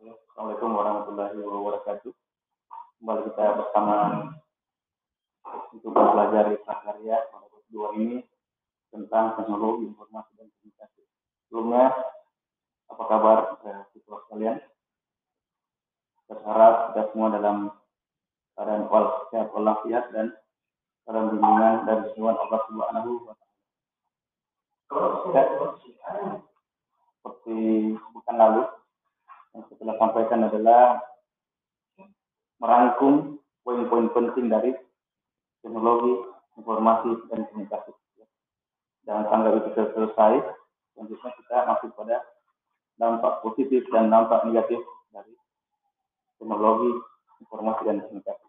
Assalamualaikum warahmatullahi wabarakatuh. Kembali kita bersama untuk belajar prakarya pada kedua ini tentang teknologi informasi dan komunikasi. Sebelumnya, apa kabar siswa sekalian? Berharap kita semua dalam keadaan sehat walafiat dan dalam bimbingan dan bimbingan Allah Subhanahu wa taala. Seperti bukan lalu yang saya sampaikan adalah merangkum poin-poin penting dari teknologi informasi dan komunikasi. Jangan sampai itu selesai, selanjutnya kita masuk pada dampak positif dan dampak negatif dari teknologi informasi dan komunikasi.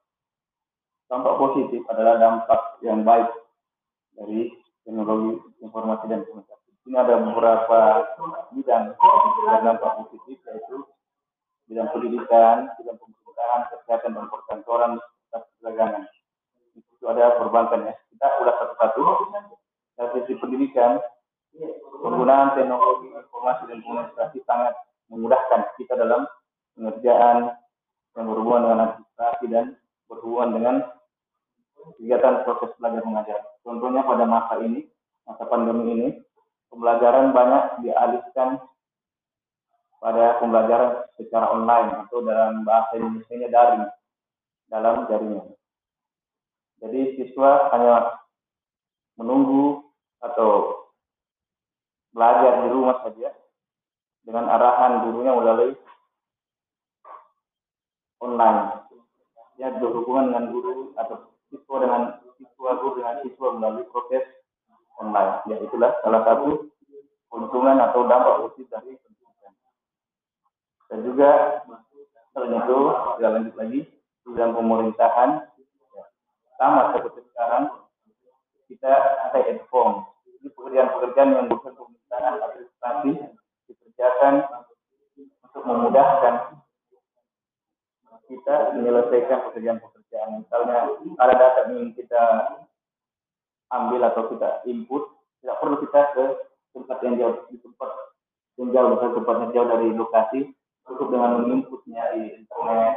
Dampak positif adalah dampak yang baik dari teknologi informasi dan komunikasi. Ini ada beberapa bidang yang dampak positif pendidikan, bidang pemerintahan, kesehatan dan perkantoran, dan perdagangan. Itu ada perbankan ya. Kita udah satu-satu. Dari sisi pendidikan, penggunaan teknologi informasi dan komunikasi sangat memudahkan kita dalam pengerjaan yang berhubungan dengan administrasi dan berhubungan dengan kegiatan proses belajar mengajar. Contohnya pada masa ini, masa pandemi ini, pembelajaran banyak dialihkan pada pembelajaran secara online atau dalam bahasa Indonesia daring dalam jaringan. Jadi siswa hanya menunggu atau belajar di rumah saja dengan arahan gurunya melalui online. Ya berhubungan dengan guru atau siswa dengan siswa guru dengan siswa melalui proses online. Ya itulah salah satu keuntungan atau dampak positif dari juga selain itu, kita lanjut lagi, bidang pemerintahan, sama seperti sekarang, kita stay at home. Ini pekerjaan-pekerjaan yang bukan pemerintahan administrasi dikerjakan untuk memudahkan kita menyelesaikan pekerjaan-pekerjaan. Misalnya ada data yang kita ambil atau kita input, tidak perlu kita ke tempat yang jauh, di tempat yang jauh, tempat yang jauh dari lokasi, cukup dengan menginputnya di internet,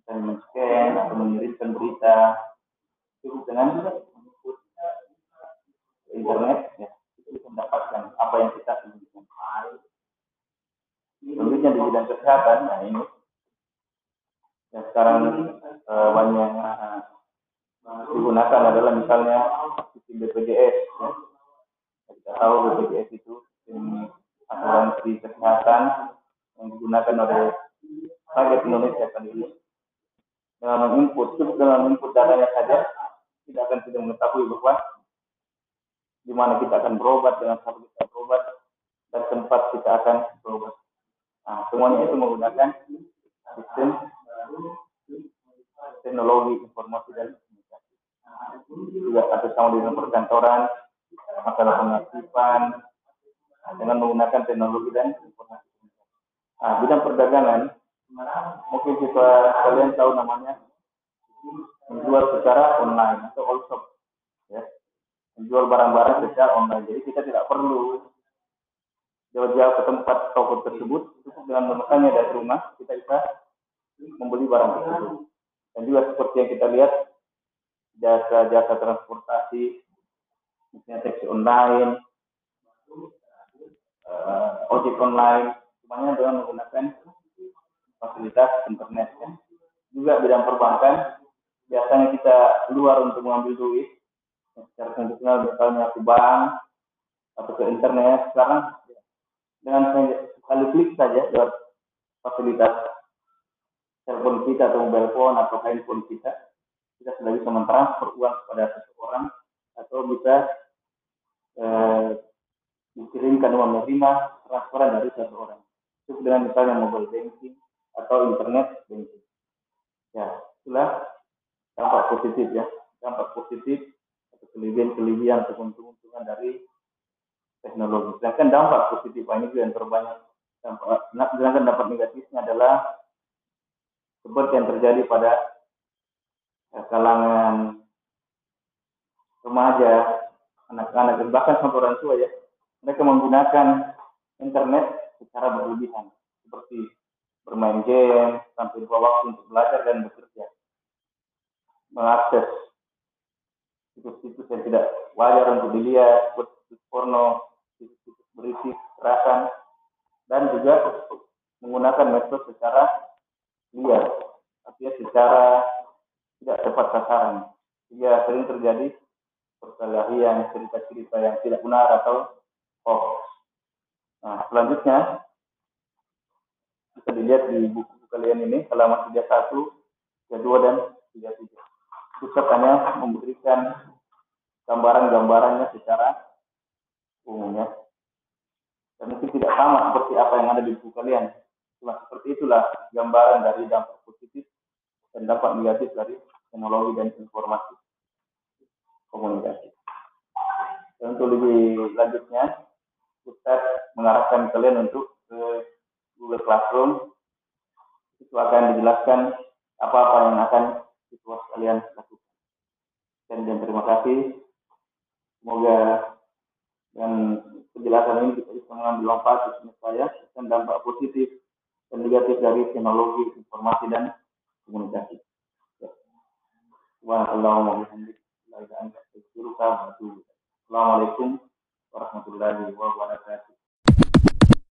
kita men-scan atau mengirimkan berita, cukup dengan menginput internet, ya, kita bisa mendapatkan apa yang kita inginkan. Selanjutnya di bidang kesehatan, nah ini, yang sekarang eh, banyak digunakan adalah misalnya sistem BPJS. Ya. Kita tahu BPJS itu asuransi kesehatan yang digunakan oleh rakyat Indonesia kali ini. Dengan menginput, cukup dengan menginput datanya saja, kita akan tidak mengetahui bahwa di mana kita akan berobat dengan siapa kita berobat dan tempat kita akan berobat. Nah, semuanya itu menggunakan sistem teknologi informasi dan juga ada sama dengan perkantoran, masalah pengaktifan, dengan menggunakan teknologi dan informasi. Nah, bidang perdagangan, mungkin kita kalian tahu namanya menjual secara online atau all shop, ya. menjual barang-barang secara online. Jadi kita tidak perlu jauh-jauh ke tempat toko tersebut, cukup dengan memesannya dari rumah, kita bisa membeli barang tersebut. Dan juga seperti yang kita lihat jasa-jasa transportasi, misalnya taksi online, uh, ojek online, semuanya dengan menggunakan fasilitas internet. Ya. Juga bidang perbankan, biasanya kita keluar untuk mengambil duit, secara konvensional misalnya ke bank atau ke internet, sekarang dengan sekali klik saja lewat fasilitas telepon kita atau mobile phone atau handphone kita, kita sudah bisa mentransfer uang kepada seseorang atau bisa eh, dikirimkan uang menerima transferan dari seseorang. Itu dengan misalnya mobile banking atau internet banking. Ya, itulah dampak positif ya, dampak positif atau kelebihan-kelebihan atau keuntungan dari teknologi. Sedangkan dampak positif ini juga yang terbanyak. Dampak, sedangkan dampak negatifnya adalah seperti yang terjadi pada kalangan remaja, anak-anak dan bahkan sampai orang tua ya, mereka menggunakan internet secara berlebihan seperti bermain game, sampai dua waktu untuk belajar dan bekerja. Mengakses situs-situs yang tidak wajar untuk dilihat, situs porno, situs-situs berisi kekerasan, dan juga menggunakan medsos secara liar, artinya secara tidak tepat sasaran. Sehingga sering terjadi perkelahian, cerita-cerita yang tidak benar atau hoax. Selanjutnya bisa dilihat di buku kalian ini halaman 31, 32 dan 33. Pusat hanya memberikan gambaran-gambarannya secara umum ya. Dan mungkin tidak sama seperti apa yang ada di buku kalian. Cuma seperti itulah gambaran dari dampak positif dan dampak negatif dari teknologi dan informasi komunikasi. Dan untuk lebih lanjutnya, Ustaz mengarahkan kalian untuk ke Google Classroom. Itu akan dijelaskan apa-apa yang akan situasi kalian lakukan. Dan, dan terima kasih. Semoga dengan penjelasan ini kita bisa mengambil manfaat di saya dan dampak positif dan negatif dari teknologi informasi dan komunikasi. Assalamualaikum warahmatullahi wabarakatuh.